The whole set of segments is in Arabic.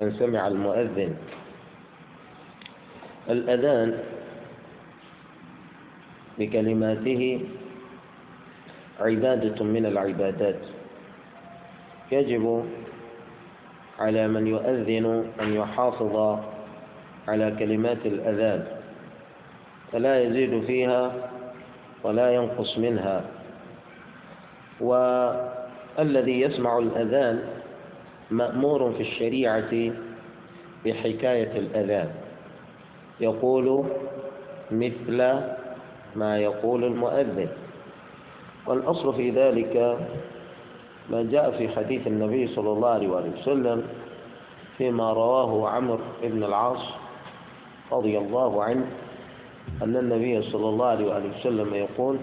من سمع المؤذن. الأذان بكلماته عبادة من العبادات. يجب على من يؤذن أن يحافظ على كلمات الأذان. فلا يزيد فيها ولا ينقص منها. والذي يسمع الأذان مأمور في الشريعة بحكاية الأذان. يقول مثل ما يقول المؤذن. والأصل في ذلك ما جاء في حديث النبي صلى الله عليه وسلم فيما رواه عمرو بن العاص رضي الله عنه أن النبي صلى الله عليه وسلم يقول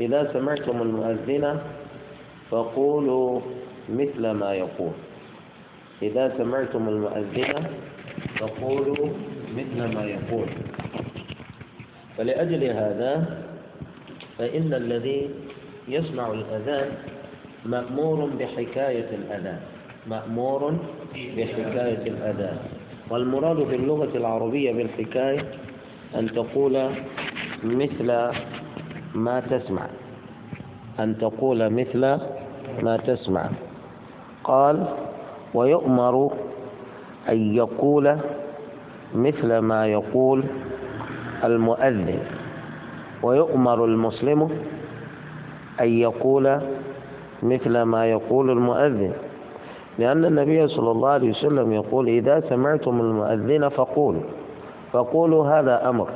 إذا سمعتم المؤذن فقولوا مثل ما يقول. إذا سمعتم المؤذن فقولوا مثل ما يقول. فلأجل هذا فإن الذي يسمع الأذان مأمور بحكاية الأذان. مأمور بحكاية الأذان. والمراد في اللغة العربية بالحكاية أن تقول مثل ما تسمع. أن تقول مثل ما تسمع. قال ويؤمر أن يقول مثل ما يقول المؤذن. ويؤمر المسلم أن يقول مثل ما يقول المؤذن. لأن النبي صلى الله عليه وسلم يقول إذا سمعتم المؤذن فقولوا. فقولوا هذا أمر.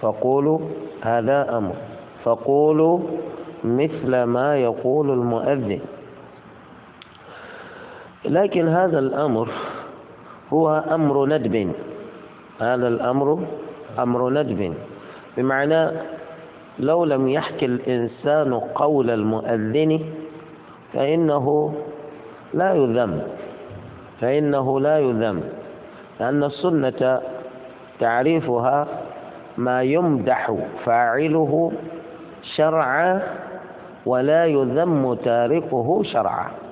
فقولوا هذا أمر. فقولوا مثل ما يقول المؤذن. لكن هذا الأمر هو أمر ندب. هذا الأمر أمر ندب. بمعنى لو لم يحكي الإنسان قول المؤذن فإنه لا يذم. فإنه لا يذم. لأن السنة تعريفها ما يمدح فاعله شرعا ولا يذم تاركه شرعا.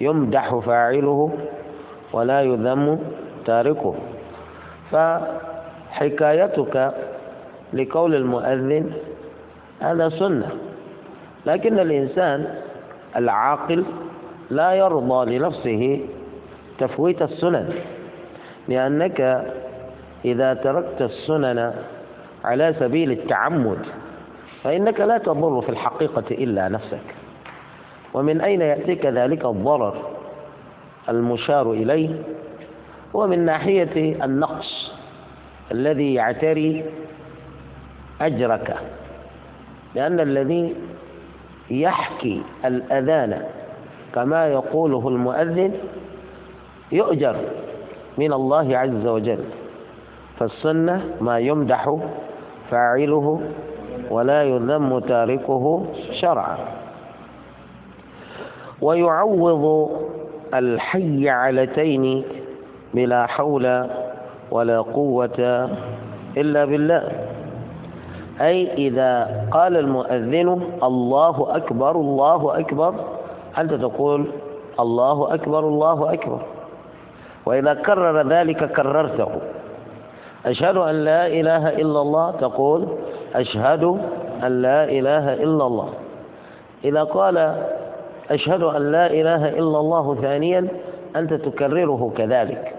يمدح فاعله ولا يذم تاركه. فحكايتك لقول المؤذن هذا سنة لكن الإنسان العاقل لا يرضى لنفسه تفويت السنن لأنك إذا تركت السنن على سبيل التعمد فإنك لا تضر في الحقيقة إلا نفسك. ومن أين يأتيك ذلك الضرر المشار إليه؟ هو من ناحية النقص الذي يعتري أجرك لأن الذي يحكي الأذان كما يقوله المؤذن يؤجر من الله عز وجل فالسنة ما يمدح فاعله ولا يذم تاركه شرعا. ويعوض الحي علتين بلا حول ولا قوة إلا بالله. أي إذا قال المؤذن الله أكبر الله أكبر أنت تقول الله أكبر الله أكبر. وإذا كرر ذلك كررته. أشهد أن لا إله إلا الله تقول أشهد أن لا إله إلا الله. إذا قال أشهد أن لا إله إلا الله ثانيا أنت تكرره كذلك.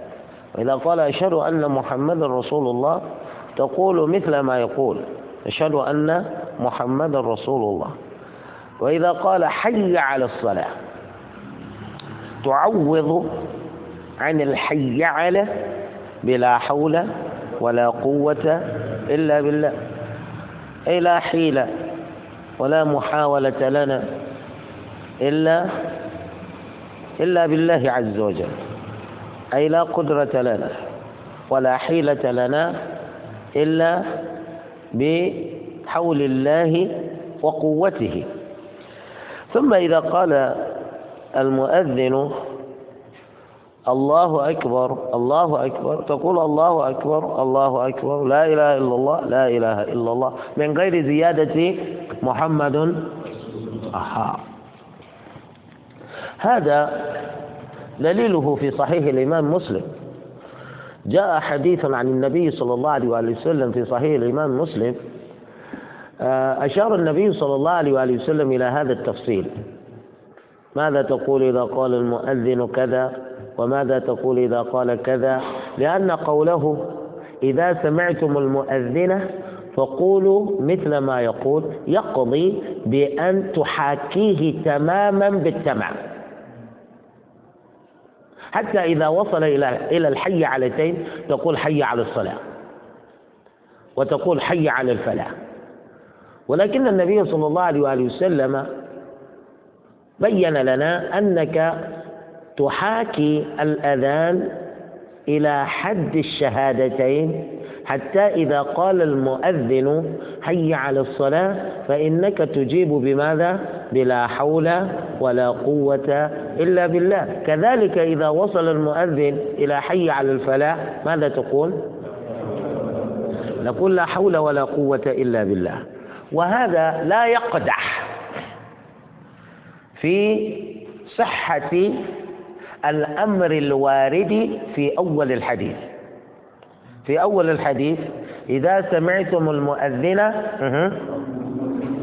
وإذا قال أشهد أن محمد رسول الله تقول مثل ما يقول أشهد أن محمد رسول الله. وإذا قال حي على الصلاة تعوض عن الحي على بلا حول ولا قوة إلا بالله. أي لا حيلة ولا محاولة لنا إلا إلا بالله عز وجل. أي لا قدرة لنا ولا حيلة لنا إلا بحول الله وقوته. ثم إذا قال المؤذن الله أكبر الله أكبر تقول الله أكبر الله أكبر لا إله إلا الله لا إله إلا الله. من غير زيادة محمد أها هذا دليله في صحيح الإمام مسلم. جاء حديث عن النبي صلى الله عليه وآله وسلم في صحيح الإمام مسلم. آه، أشار النبي صلى الله عليه وآله وسلم إلى هذا التفصيل. ماذا تقول إذا قال المؤذن كذا؟ وماذا تقول إذا قال كذا؟ لأن قوله إذا سمعتم المؤذن فقولوا مثل ما يقول يقضي بأن تحاكيه تماما بالتمام. حتى إذا وصل إلى إلى الحي علتين تقول حي على الصلاة. وتقول حي على الفلاح. ولكن النبي صلى الله عليه وآله وسلم بين لنا أنك تحاكي الأذان إلى حد الشهادتين حتى إذا قال المؤذن حي على الصلاة فإنك تجيب بماذا؟ بلا حول ولا قوة إلا بالله كذلك إذا وصل المؤذن إلى حي على الفلاح ماذا تقول؟ نقول لا حول ولا قوة إلا بالله وهذا لا يقدح في صحة الأمر الوارد في أول الحديث في أول الحديث إذا سمعتم المؤذن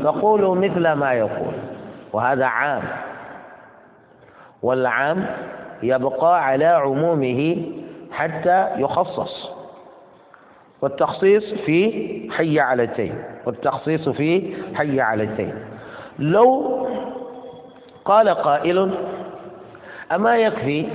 فقولوا مثل ما يقول. وهذا عام. والعام يبقى على عمومه حتى يخصص. والتخصيص في حي علتين والتخصيص في حي علتين لو قال قائل أما يكفي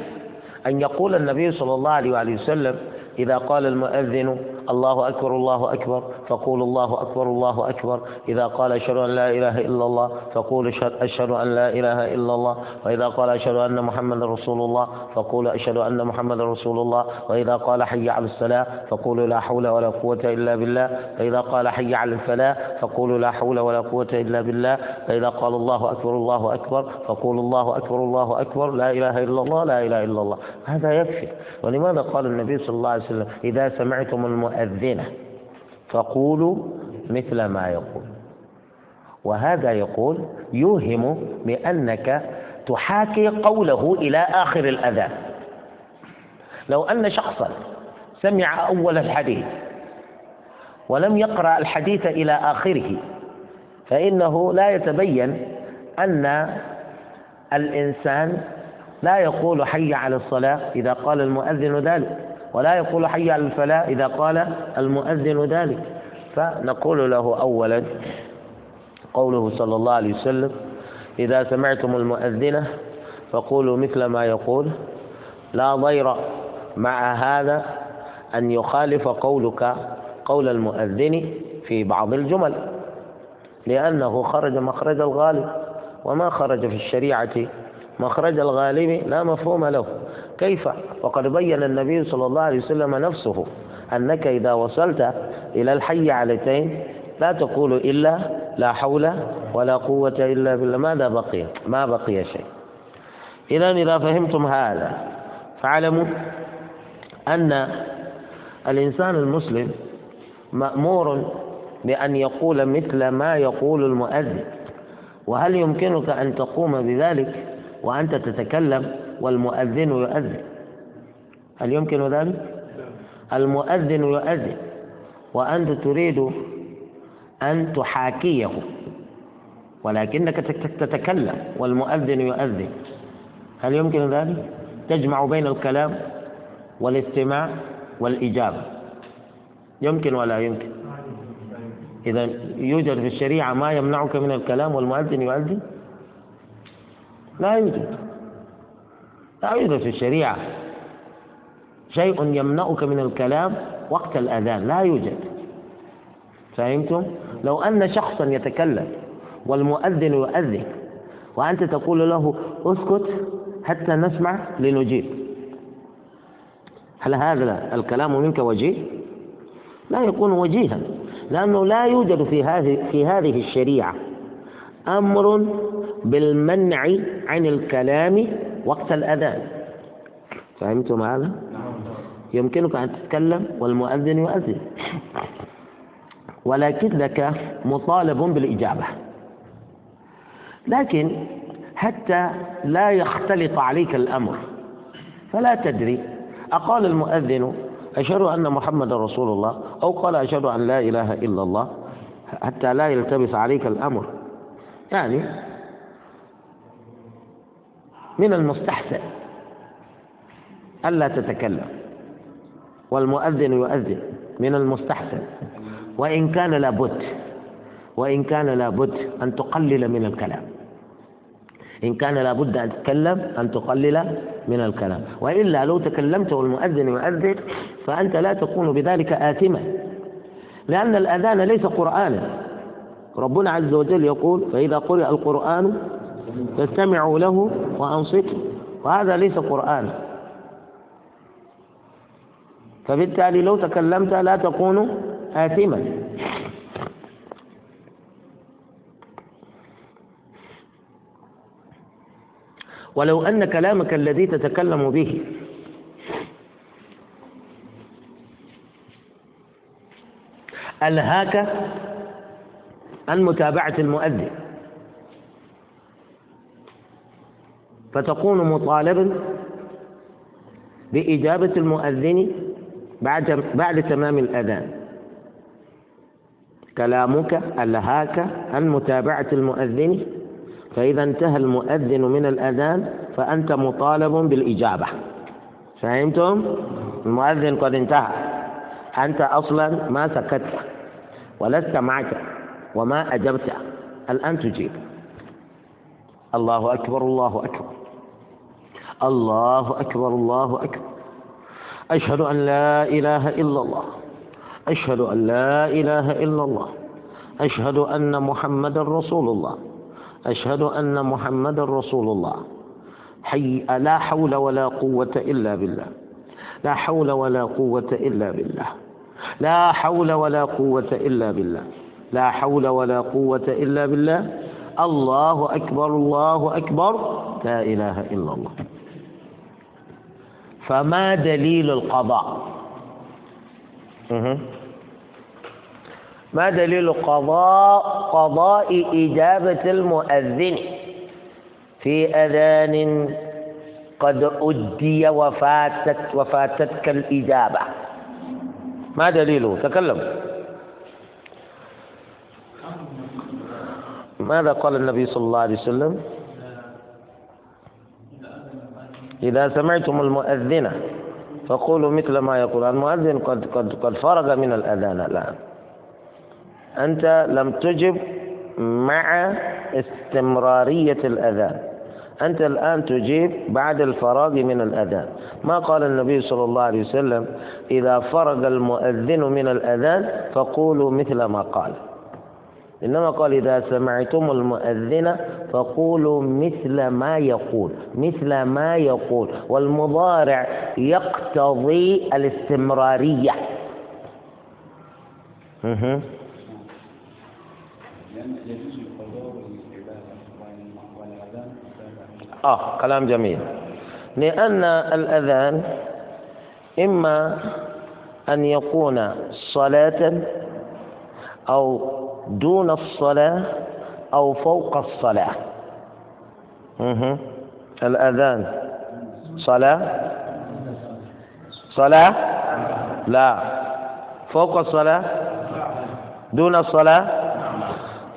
أن يقول النبي صلى الله عليه وسلم إذا قال المؤذن الله أكبر الله أكبر. فقولوا الله أكبر الله أكبر. إذا قال أشهد أن لا إله إلا الله فقولوا أشهد أن لا إله إلا الله. وإذا قال أشهد أن محمد رسول الله فقولوا أشهد أن محمد رسول الله. وإذا قال حي على الصلاة فقولوا لا حول ولا قوة إلا بالله. فإذا قال حي على الفلاح فقولوا لا حول ولا قوة إلا بالله. فإذا قال الله أكبر الله أكبر فقولوا الله أكبر الله أكبر. لا إله إلا الله لا إله إلا الله. هذا يكفي. ولماذا قال النبي صلى الله عليه وسلم إذا سمعتم المؤذن فقولوا مثل ما يقول. وهذا يقول يوهم بأنك تحاكي قوله إلى آخر الأذان. لو أن شخصا سمع أول الحديث ولم يقرأ الحديث إلى آخره فإنه لا يتبين أن الإنسان لا يقول حي على الصلاة إذا قال المؤذن ذلك. ولا يقول حي على الفلاح إذا قال المؤذن ذلك. فنقول له أولا قوله صلى الله عليه وسلم إذا سمعتم المؤذنة فقولوا مثل ما يقول لا ضير مع هذا أن يخالف قولك قول المؤذن في بعض الجمل لأنه خرج مخرج الغالب وما خرج في الشريعة مخرج الغالب لا مفهوم له. كيف؟ وقد بين النبي صلى الله عليه وسلم نفسه أنك إذا وصلت إلى الحي علتين لا تقول إلا لا حول ولا قوة إلا بالله. ماذا بقي؟ ما بقي شيء. إذا إذا فهمتم هذا فاعلموا أن الإنسان المسلم مأمور بأن يقول مثل ما يقول المؤذن. وهل يمكنك أن تقوم بذلك وأنت تتكلم؟ والمؤذن يؤذن. هل يمكن ذلك؟ المؤذن يؤذن. وأنت تريد أن تحاكيه. ولكنك تتكلم والمؤذن يؤذن. هل يمكن ذلك؟ تجمع بين الكلام والاستماع والإجابة. يمكن ولا يمكن؟ إذا يوجد في الشريعة ما يمنعك من الكلام والمؤذن يؤذن؟ لا يوجد. لا يوجد في الشريعة شيء يمنعك من الكلام وقت الأذان لا يوجد فهمتم؟ لو أن شخصا يتكلم والمؤذن يؤذن وأنت تقول له اسكت حتى نسمع لنجيب هل هذا الكلام منك وجيه؟ لا يكون وجيها لأنه لا يوجد في هذه في هذه الشريعة أمر بالمنع عن الكلام وقت الأذان. فهمتم هذا؟ يمكنك أن تتكلم والمؤذن يؤذن. ولكنك مطالب بالإجابة. لكن حتى لا يختلط عليك الأمر فلا تدري. أقال المؤذن أشهد أن محمد رسول الله. أو قال أشهد أن لا إله إلا الله. حتى لا يلتبس عليك الأمر. يعني من المستحسن. ألا تتكلم. والمؤذن يؤذن. من المستحسن. وإن كان لابد. وإن كان لابد أن تقلل من الكلام. إن كان لابد أن تتكلم أن تقلل من الكلام. وإلا لو تكلمت والمؤذن يؤذن فأنت لا تكون بذلك آثما. لأن الأذان ليس قرآنا. ربنا عز وجل يقول فإذا قرئ القرآن فاستمعوا له وأنصتوا. وهذا ليس قرآن. فبالتالي لو تكلمت لا تكون آثما. ولو أن كلامك الذي تتكلم به ألهاك عن متابعة المؤذن. فتكون مطالبا بإجابة المؤذن بعد بعد تمام الأذان. كلامك ألهاك عن متابعة المؤذن فإذا انتهى المؤذن من الأذان فأنت مطالب بالإجابة. فهمتم؟ المؤذن قد انتهى. أنت أصلا ما سكت ولست معك وما أجبت. الآن تجيب. الله أكبر الله أكبر. الله أكبر الله أكبر. أشهد أن لا إله إلا الله. أشهد أن لا إله إلا الله. أشهد أن محمد رسول الله. أشهد أن محمد رسول الله. حي لا حول ولا قوة إلا بالله. لا حول ولا قوة إلا بالله. لا حول ولا قوة إلا بالله. لا حول ولا قوة إلا بالله. الله أكبر الله أكبر. لا إله إلا الله. فما دليل القضاء. ما دليل قضاء قضاء إجابة المؤذن في أذان قد أدي وفاتت وفاتتك الإجابة. ما دليله؟ تكلم. ماذا قال النبي صلى الله عليه وسلم؟ إذا سمعتم المؤذن فقولوا مثل ما يقول. المؤذن قد قد قد فرغ من الأذان الآن. أنت لم تجب مع استمرارية الأذان. أنت الآن تجيب بعد الفراغ من الأذان. ما قال النبي صلى الله عليه وسلم؟ إذا فرغ المؤذن من الأذان فقولوا مثل ما قال. إنما قال إذا سمعتم المؤذن فقولوا مثل ما يقول مثل ما يقول والمضارع يقتضي الاستمرارية. آه كلام جميل. لأن الأذان إما أن يكون صلاة أو دون الصلاة أو فوق الصلاة. مه. الأذان. صلاة. صلاة؟ لا. فوق الصلاة؟ دون الصلاة؟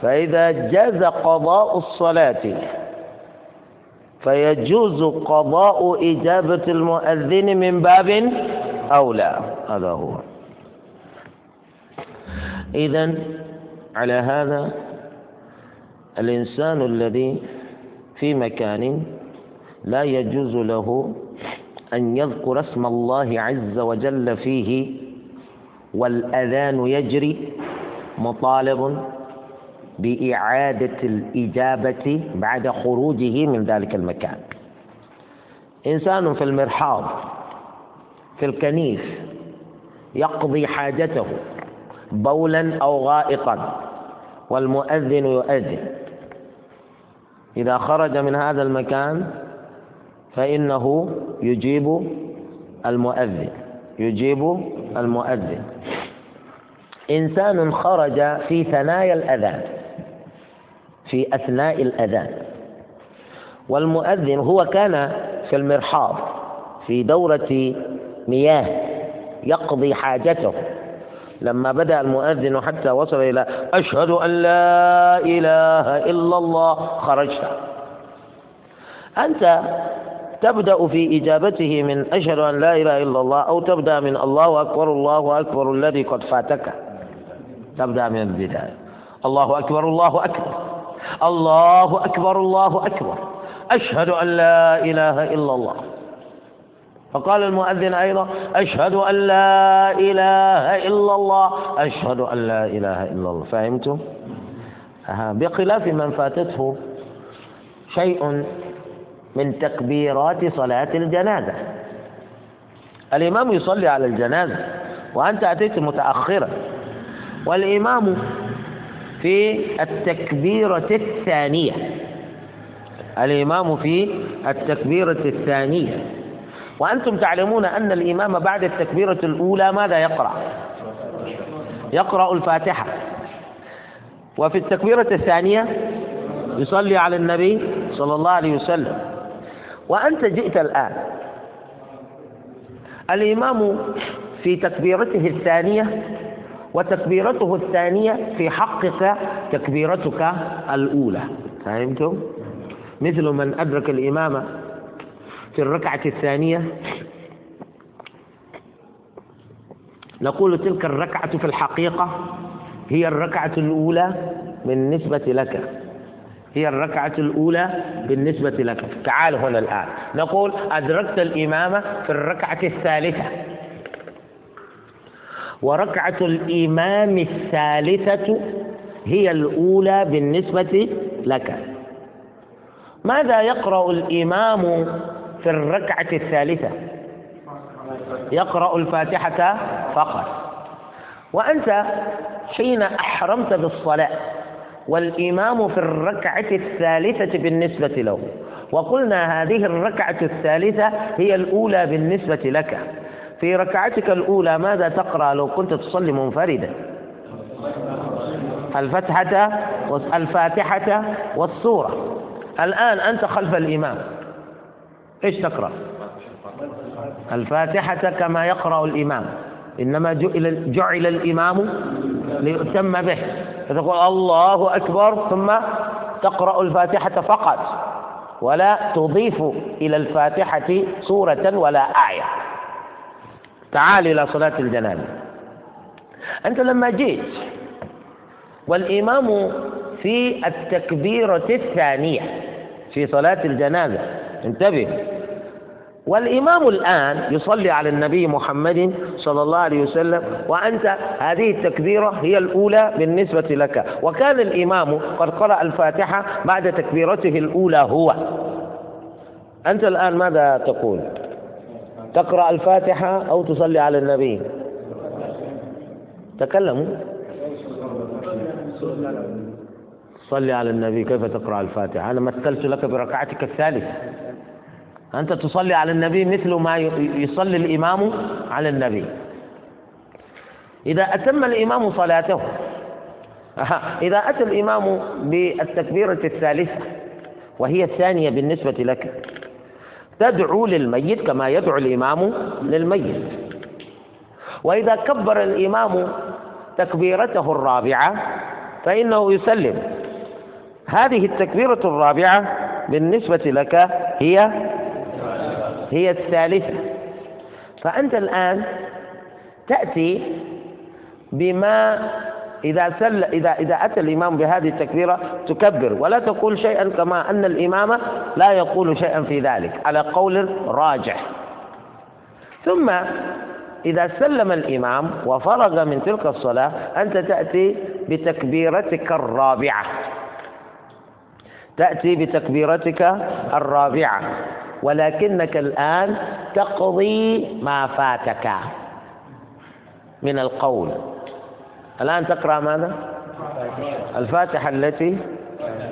فإذا جاز قضاء الصلاة فيجوز قضاء إجابة المؤذن من باب أولى. هذا هو. إذا على هذا الإنسان الذي في مكان لا يجوز له أن يذكر اسم الله عز وجل فيه والأذان يجري مطالب بإعادة الإجابة بعد خروجه من ذلك المكان. إنسان في المرحاض في الكنيس يقضي حاجته. بولا أو غائطا والمؤذن يؤذن. إذا خرج من هذا المكان فإنه يجيب المؤذن يجيب المؤذن. إنسان خرج في ثنايا الأذان في أثناء الأذان. والمؤذن هو كان في المرحاض في دورة مياه يقضي حاجته. لما بدأ المؤذن حتى وصل إلى أشهد أن لا إله إلا الله خرجت. أنت تبدأ في إجابته من أشهد أن لا إله إلا الله أو تبدأ من الله أكبر الله أكبر الذي قد فاتك. تبدأ من البداية. الله أكبر الله أكبر. الله أكبر الله أكبر. أشهد أن لا إله إلا الله. فقال المؤذن أيضا أشهد أن لا إله إلا الله أشهد أن لا إله إلا الله. فهمتم؟ بخلاف من فاتته شيء من تكبيرات صلاة الجنازة. الإمام يصلي على الجنازة وأنت أتيت متأخرا. والإمام في التكبيرة الثانية. الإمام في التكبيرة الثانية. وأنتم تعلمون أن الإمام بعد التكبيرة الأولى ماذا يقرأ؟ يقرأ الفاتحة. وفي التكبيرة الثانية يصلي على النبي صلى الله عليه وسلم. وأنت جئت الآن. الإمام في تكبيرته الثانية وتكبيرته الثانية في حقك تكبيرتك الأولى. فهمتم؟ مثل من أدرك الإمام في الركعة الثانية. نقول تلك الركعة في الحقيقة هي الركعة الأولى بالنسبة لك. هي الركعة الأولى بالنسبة لك. تعال هنا الآن. نقول أدركت الإمامة في الركعة الثالثة. وركعة الإمام الثالثة هي الأولى بالنسبة لك. ماذا يقرأ الإمام في الركعة الثالثة. يقرأ الفاتحة فقط. وأنت حين أحرمت بالصلاة والإمام في الركعة الثالثة بالنسبة له وقلنا هذه الركعة الثالثة هي الأولى بالنسبة لك. في ركعتك الأولى ماذا تقرأ لو كنت تصلي منفردا؟ الفتحة الفاتحة والسورة. الآن أنت خلف الإمام. إيش تقرأ؟ الفاتحة كما يقرأ الإمام. إنما جعل, جعل الإمام ليؤتم به. فتقول الله أكبر ثم تقرأ الفاتحة فقط. ولا تضيف إلى الفاتحة سورة ولا آية. تعال إلى صلاة الجنازة. أنت لما جئت والإمام في التكبيرة الثانية في صلاة الجنازة انتبه. والإمام الآن يصلي على النبي محمد صلى الله عليه وسلم وأنت هذه التكبيرة هي الأولى بالنسبة لك. وكان الإمام قد قرأ الفاتحة بعد تكبيرته الأولى هو. أنت الآن ماذا تقول؟ تقرأ الفاتحة أو تصلي على النبي؟ تكلموا صلي على النبي. كيف تقرأ الفاتحة؟ أنا مثلت لك بركعتك الثالثة. أنت تصلي على النبي مثل ما يصلي الإمام على النبي. إذا أتم الإمام صلاته إذا أتى الإمام بالتكبيرة الثالثة وهي الثانية بالنسبة لك تدعو للميت كما يدعو الإمام للميت. وإذا كبر الإمام تكبيرته الرابعة فإنه يسلم. هذه التكبيرة الرابعة بالنسبة لك هي هي الثالثة. فأنت الآن تأتي بما إذا سل إذا إذا أتى الإمام بهذه التكبيرة تكبر ولا تقول شيئا كما أن الإمام لا يقول شيئا في ذلك على قول راجح. ثم إذا سلم الإمام وفرغ من تلك الصلاة أنت تأتي بتكبيرتك الرابعة. تأتي بتكبيرتك الرابعة. ولكنك الآن تقضي ما فاتك من القول. الآن تقرأ ماذا؟ الفاتحة التي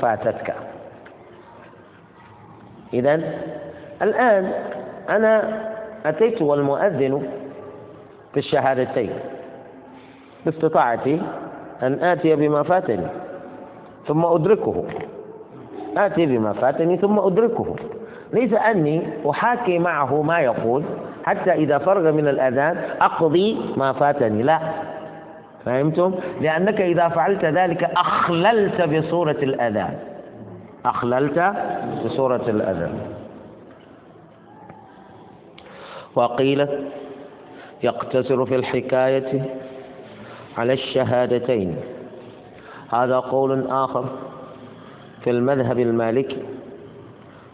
فاتتك. إذا الآن أنا أتيت والمؤذن في الشهادتين. باستطاعتي أن آتي بما فاتني ثم أدركه. آتي بما فاتني ثم أدركه. ليس أني أحاكي معه ما يقول حتى إذا فرغ من الأذان أقضي ما فاتني. لا. فهمتم؟ لأنك إذا فعلت ذلك أخللت بصورة الأذان. أخللت بصورة الأذان. وقيل يقتصر في الحكاية على الشهادتين. هذا قول آخر في المذهب المالكي.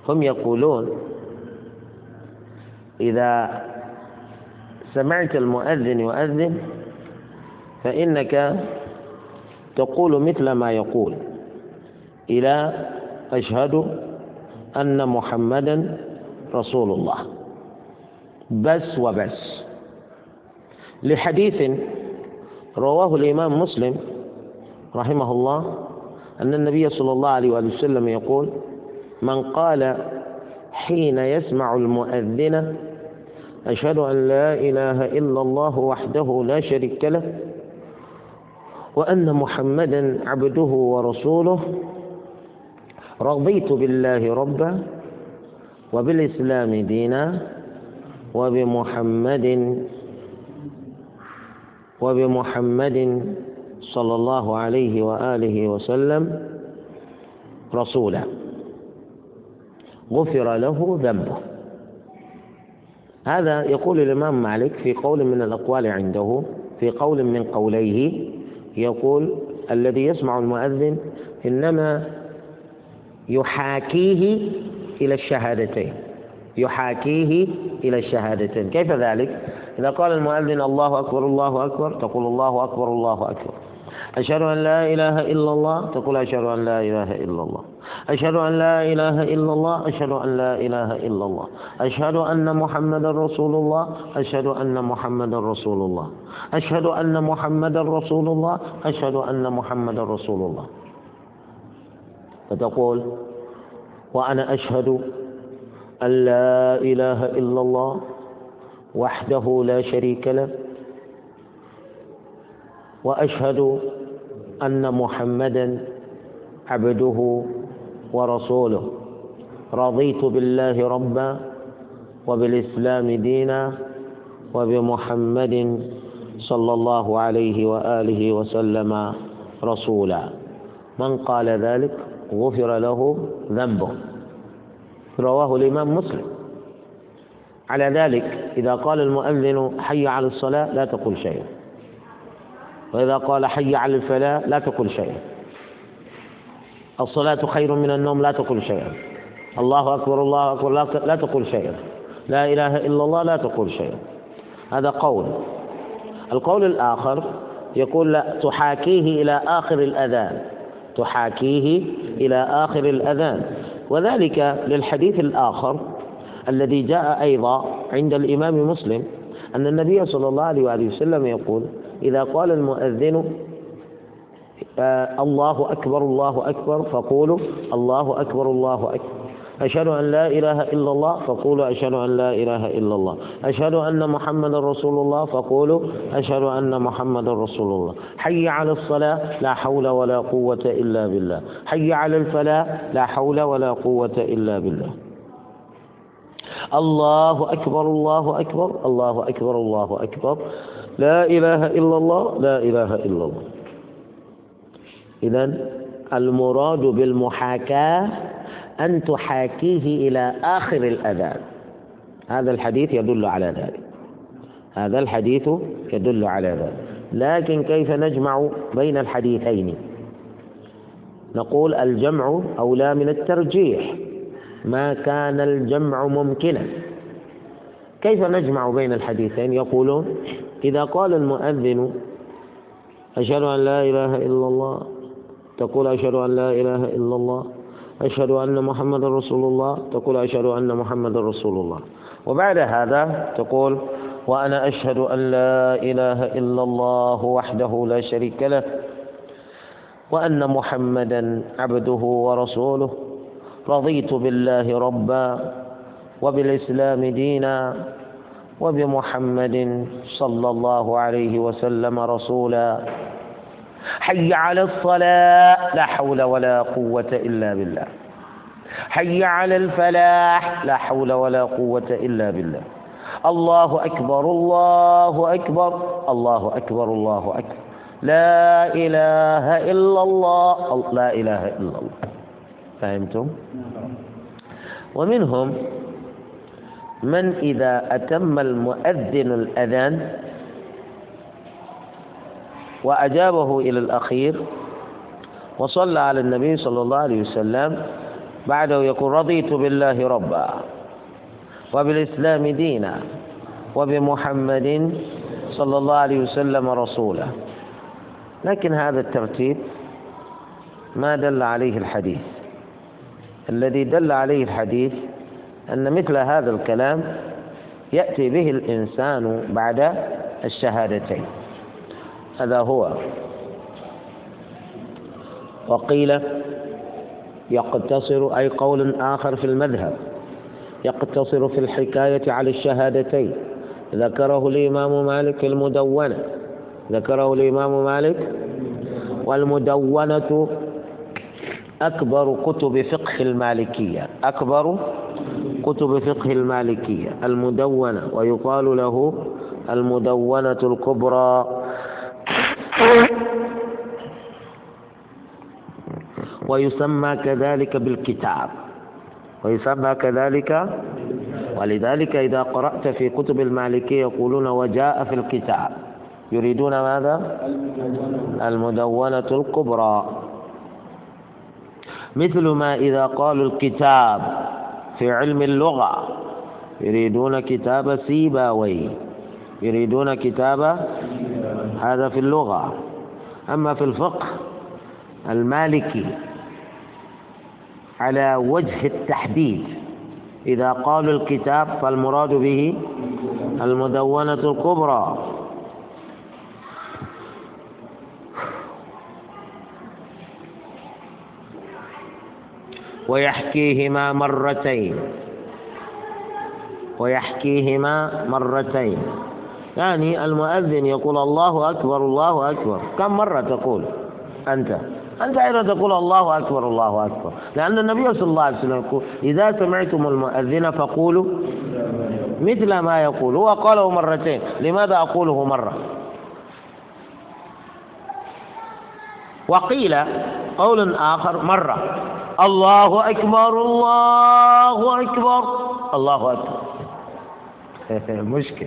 هم يقولون إذا سمعت المؤذن يؤذن فإنك تقول مثل ما يقول إلى أشهد أن محمدا رسول الله. بس وبس. لحديث رواه الإمام مسلم رحمه الله أن النبي صلى الله عليه وسلم يقول من قال حين يسمع المؤذن أشهد أن لا إله إلا الله وحده لا شريك له وأن محمدا عبده ورسوله. رضيت بالله ربا وبالإسلام دينا وبمحمد وبمحمد صلى الله عليه وآله وسلم رسولا. غفر له ذنبه. هذا يقول الإمام مالك في قول من الأقوال عنده في قول من قوليه يقول الذي يسمع المؤذن إنما يحاكيه إلى الشهادتين. يحاكيه إلى الشهادتين. كيف ذلك؟ إذا قال المؤذن الله أكبر الله أكبر تقول الله أكبر الله أكبر. أشهد أن لا إله إلا الله. تقول أشهد أن لا إله إلا الله. أشهد أن لا إله إلا الله. أشهد أن لا إله إلا الله. أشهد أن محمدا رسول الله. أشهد أن محمدا رسول الله. أشهد أن محمدا رسول الله. أشهد أن محمدا رسول الله. فتقول وأنا أشهد أن لا إله إلا الله وحده لا شريك له. وأشهد أن محمدا عبده ورسوله. رضيت بالله ربا وبالإسلام دينا وبمحمد صلى الله عليه وآله وسلم رسولا. من قال ذلك؟ غفر له ذنبه. رواه الإمام مسلم. على ذلك إذا قال المؤذن حي على الصلاة لا تقل شيئا. وإذا قال حي على الفلاح لا تقل شيئا. الصلاة خير من النوم لا تقل شيئا. الله أكبر الله أكبر لا تقل شيئا. لا إله إلا الله لا تقول شيئا. هذا قول. القول الآخر يقول لا تحاكيه إلى آخر الأذان. تحاكيه إلى آخر الأذان. وذلك للحديث الآخر الذي جاء أيضا عند الإمام مسلم أن النبي صلى الله عليه وآله وسلم يقول إذا قال المؤذن آه الله أكبر الله أكبر فقولوا الله أكبر الله أكبر. أشهد أن لا إله إلا الله فقولوا أشهد أن لا إله إلا الله. أشهد أن محمد رسول الله فقولوا أشهد أن محمد رسول الله. حي على الصلاة لا حول ولا قوة إلا بالله. حي على الفلاح لا حول ولا قوة إلا بالله. الله أكبر الله أكبر الله أكبر الله أكبر. لا إله إلا الله لا إله إلا الله. إذا المراد بالمحاكاة أن تحاكيه إلى آخر الأذان. هذا الحديث يدل على ذلك. هذا الحديث يدل على ذلك. لكن كيف نجمع بين الحديثين؟ نقول الجمع أولى من الترجيح. ما كان الجمع ممكنا. كيف نجمع بين الحديثين؟ يقولون إذا قال المؤذن أشهد أن لا إله إلا الله تقول أشهد أن لا إله إلا الله أشهد أن محمد رسول الله تقول أشهد أن محمد رسول الله. وبعد هذا تقول وأنا أشهد أن لا إله إلا الله وحده لا شريك له وأن محمدا عبده ورسوله. رضيت بالله ربا وبالإسلام دينا وبمحمد صلى الله عليه وسلم رسولا. حي على الصلاة لا حول ولا قوة إلا بالله. حي على الفلاح لا حول ولا قوة إلا بالله. الله أكبر الله أكبر الله أكبر الله أكبر. لا إله إلا الله لا إله إلا الله. فهمتم؟ ومنهم من إذا أتم المؤذن الأذان وأجابه إلى الأخير وصلى على النبي صلى الله عليه وسلم بعده يقول رضيت بالله ربا وبالإسلام دينا وبمحمد صلى الله عليه وسلم رسولا لكن هذا الترتيب ما دل عليه الحديث. الذي دل عليه الحديث أن مثل هذا الكلام يأتي به الإنسان بعد الشهادتين. هذا هو. وقيل يقتصر أي قول آخر في المذهب يقتصر في الحكاية على الشهادتين. ذكره الإمام مالك المدونة. ذكره الإمام مالك والمدونة أكبر كتب فقه المالكية. أكبر كتب فقه المالكية. المدونة. ويقال له المدونة الكبرى. ويسمى كذلك بالكتاب. ويسمى كذلك. ولذلك إذا قرأت في كتب المالكية يقولون وجاء في الكتاب. يريدون ماذا؟ المدونة الكبرى. مثل ما إذا قالوا الكتاب في علم اللغة يريدون كتاب سيباوي يريدون كتاب هذا في اللغة. أما في الفقه المالكي على وجه التحديد إذا قالوا الكتاب فالمراد به المدونة الكبرى. ويحكيهما مرتين. ويحكيهما مرتين. يعني المؤذن يقول الله أكبر الله أكبر. كم مرة تقول؟ أنت. أنت أيضا تقول الله أكبر الله أكبر. لأن النبي صلى الله عليه وسلم يقول إذا سمعتم المؤذن فقولوا مثل ما يقول. هو قاله مرتين. لماذا أقوله مرة؟ وقيل قول آخر مرة. الله أكبر الله أكبر. الله أكبر. مشكل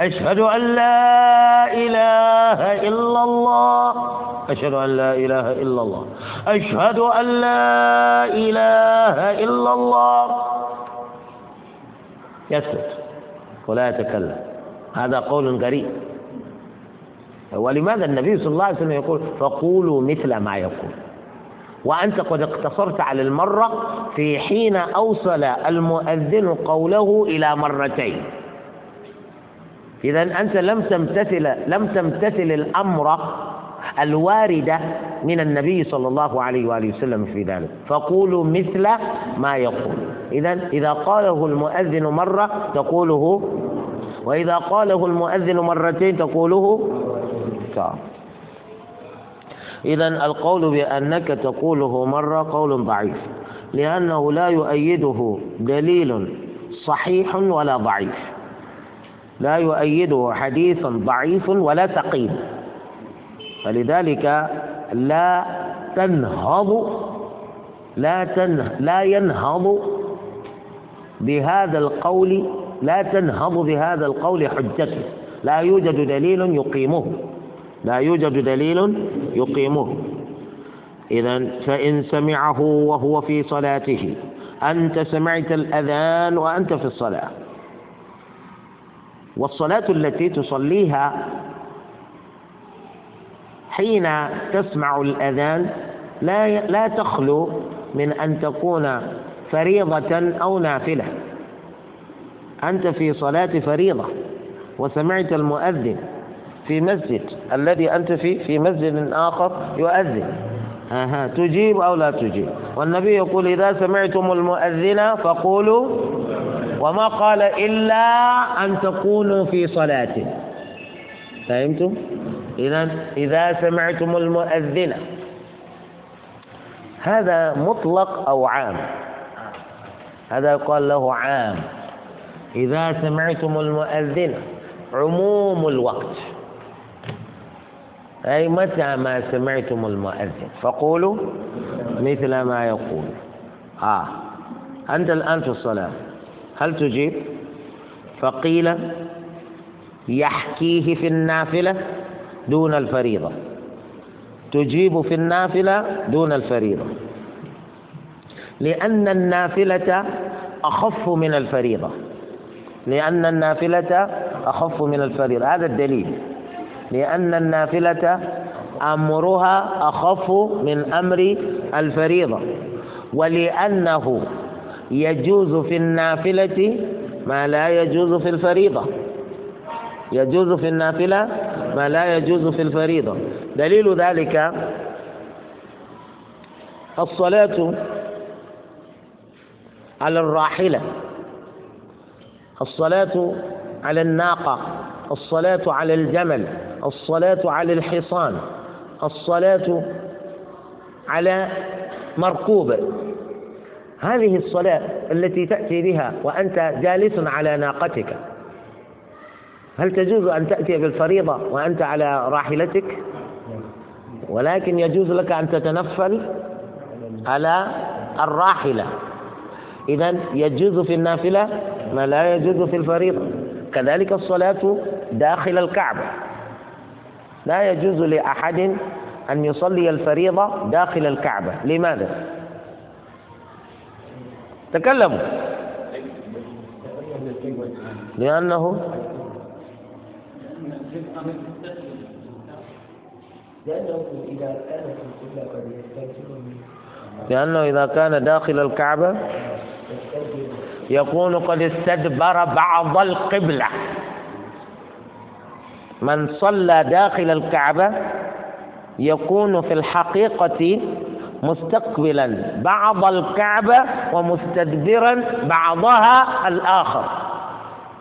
أشهد أن لا إله إلا الله. أشهد أن لا إله إلا الله. أشهد أن لا إله إلا الله. يسكت. ولا يتكلم. هذا قول غريب. ولماذا النبي صلى الله عليه وسلم يقول فقولوا مثل ما يقول؟ وأنت قد اقتصرت على المرة في حين أوصل المؤذن قوله إلى مرتين. إذا أنت لم تمتثل لم تمتثل الأمر الواردة من النبي صلى الله عليه وآله وسلم في ذلك. فقولوا مثل ما يقول. إذا إذا قاله المؤذن مرة تقوله وإذا قاله المؤذن مرتين تقوله إذا القول بأنك تقوله مرة قول ضعيف لأنه لا يؤيده دليل صحيح ولا ضعيف. لا يؤيده حديث ضعيف ولا ثقيل. فلذلك لا تنهض لا تنه لا ينهض بهذا القول لا تنهض بهذا القول حجته. لا يوجد دليل يقيمه. لا يوجد دليل يقيمه. إذا فإن سمعه وهو في صلاته أنت سمعت الأذان وأنت في الصلاة. والصلاة التي تصليها حين تسمع الأذان لا لا تخلو من أن تكون فريضة أو نافلة. أنت في صلاة فريضة وسمعت المؤذن في مسجد الذي أنت فيه في مسجد آخر يؤذن. أها تجيب أو لا تجيب. والنبي يقول إذا سمعتم المؤذن فقولوا وما قال إلا أن تكونوا في صلاة. فهمتم؟ إذا إذا سمعتم المؤذن. هذا مطلق أو عام؟ هذا يقال له عام. إذا سمعتم المؤذن عموم الوقت. أي متى ما سمعتم المؤذن؟ فقولوا مثل ما يقول. آه. أنت الآن في الصلاة. هل تجيب؟ فقيل يحكيه في النافلة دون الفريضة. تجيب في النافلة دون الفريضة. لأن النافلة أخف من الفريضة. لأن النافلة أخف من الفريضة. هذا الدليل. لأن النافلة أمرها أخف من أمر الفريضة. ولأنه يجوز في النافلة ما لا يجوز في الفريضة. يجوز في النافلة ما لا يجوز في الفريضة. دليل ذلك الصلاة على الراحلة الصلاة على الناقة الصلاة على الجمل. الصلاة على الحصان الصلاة على مركوب. هذه الصلاة التي تأتي بها وأنت جالس على ناقتك. هل تجوز أن تأتي بالفريضة وأنت على راحلتك؟ ولكن يجوز لك أن تتنفل على الراحلة. إذا يجوز في النافلة ما لا يجوز في الفريضة. كذلك الصلاة داخل الكعبة. لا يجوز لأحد أن يصلي الفريضة داخل الكعبة. لماذا؟ تكلموا. لأنه لأنه إذا كان داخل الكعبة يكون قد استدبر بعض القبلة. من صلى داخل الكعبة يكون في الحقيقة مستقبلا بعض الكعبة ومستدبرا بعضها الآخر.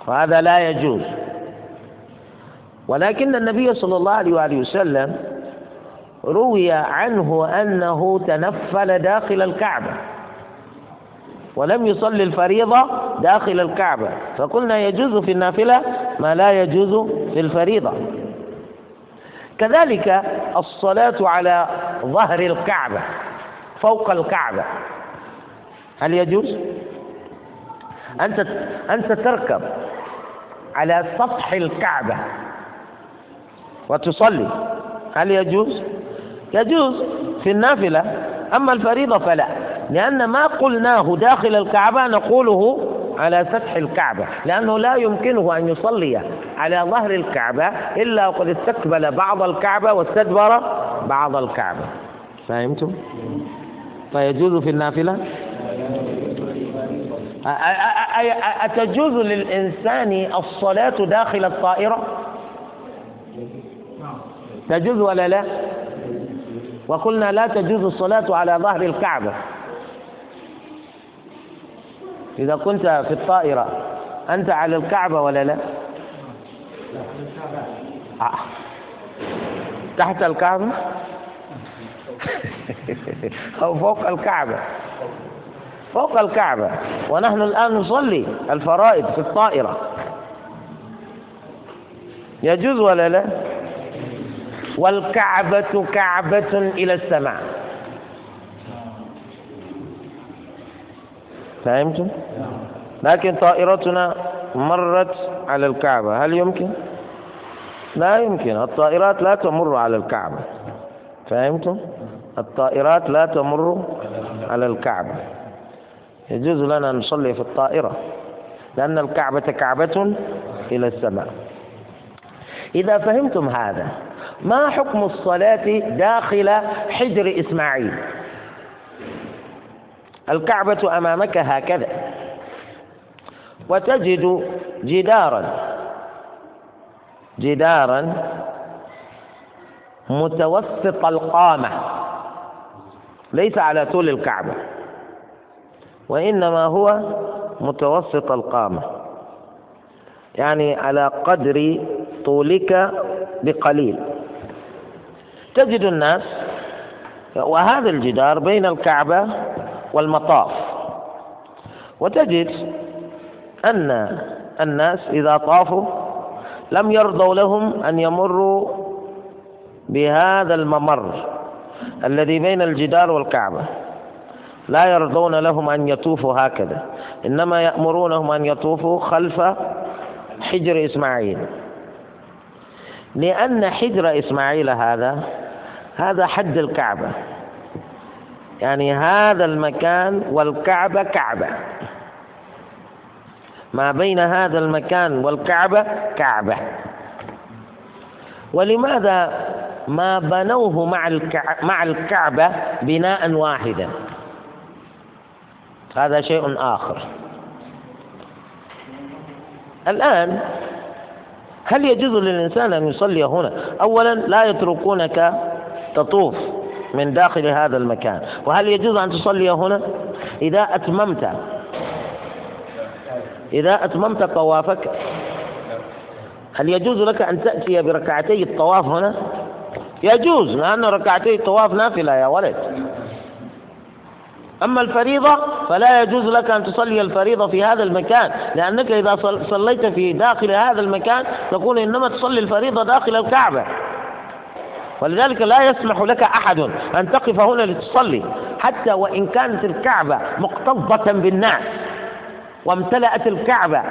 وهذا لا يجوز. ولكن النبي صلى الله عليه وآله وسلم روي عنه أنه تنفل داخل الكعبة ولم يصلي الفريضة داخل الكعبة. فقلنا يجوز في النافلة ما لا يجوز في الفريضة كذلك الصلاة على ظهر الكعبة فوق الكعبة هل يجوز؟ أنت أنت تركب على سطح الكعبة وتصلي هل يجوز؟ يجوز في النافلة أما الفريضة فلا لأن ما قلناه داخل الكعبة نقوله على سطح الكعبة لأنه لا يمكنه أن يصلي على ظهر الكعبة إلا وقد استقبل بعض الكعبة واستدبر بعض الكعبة. فهمتم؟ فيجوز في النافلة؟ أتجوز للإنسان الصلاة داخل الطائرة؟ تجوز ولا لا؟ وقلنا لا تجوز الصلاة على ظهر الكعبة. إذا كنت في الطائرة أنت على الكعبة ولا لا؟ آه. تحت الكعبة؟ أو فوق الكعبة. فوق الكعبة. ونحن الآن نصلي الفرائض في الطائرة. يجوز ولا لا؟ والكعبة كعبة إلى السماء. فهمتم؟ لكن طائرتنا مرت على الكعبة هل يمكن؟ لا يمكن الطائرات لا تمر على الكعبة فهمتم؟ الطائرات لا تمر على الكعبة يجوز لنا أن نصلي في الطائرة لأن الكعبة كعبة إلى السماء إذا فهمتم هذا ما حكم الصلاة داخل حجر إسماعيل الكعبة أمامك هكذا. وتجد جدارا جدارا متوسط القامة ليس على طول الكعبة وإنما هو متوسط القامة يعني على قدر طولك بقليل. تجد الناس وهذا الجدار بين الكعبة والمطاف. وتجد أن الناس إذا طافوا لم يرضوا لهم أن يمروا بهذا الممر الذي بين الجدار والكعبة. لا يرضون لهم أن يطوفوا هكذا إنما يأمرونهم أن يطوفوا خلف حجر إسماعيل. لأن حجر إسماعيل هذا هذا حد الكعبة. يعني هذا المكان والكعبة كعبة. ما بين هذا المكان والكعبة كعبة. ولماذا ما بنوه مع مع الكعبة بناء واحدا؟ هذا شيء آخر. الآن هل يجوز للإنسان أن يصلي هنا؟ أولا لا يتركونك تطوف. من داخل هذا المكان. وهل يجوز أن تصلي هنا؟ إذا أتممت. إذا أتممت طوافك هل يجوز لك أن تأتي بركعتي الطواف هنا؟ يجوز لأن ركعتي الطواف نافلة يا ولد. أما الفريضة فلا يجوز لك أن تصلي الفريضة في هذا المكان لأنك إذا صليت في داخل هذا المكان تكون إنما تصلي الفريضة داخل الكعبة. ولذلك لا يسمح لك أحد أن تقف هنا لتصلي حتى وإن كانت الكعبة مكتظة بالناس وامتلأت الكعبة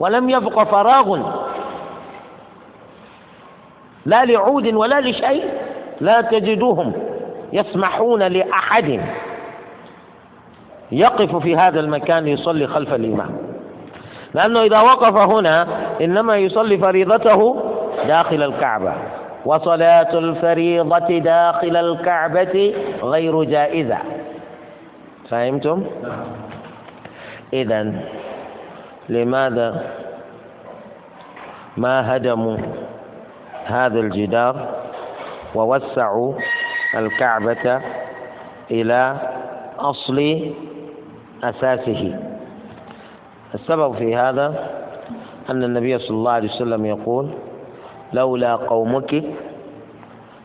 ولم يبق فراغ لا لعود ولا لشيء لا تجدوهم يسمحون لأحد يقف في هذا المكان يصلي خلف الإمام. لأنه إذا وقف هنا إنما يصلي فريضته داخل الكعبة. وصلاة الفريضة داخل الكعبة غير جائزة فهمتم؟ إذا لماذا ما هدموا هذا الجدار ووسعوا الكعبة إلى أصل أساسه السبب في هذا أن النبي صلى الله عليه وسلم يقول لولا قومك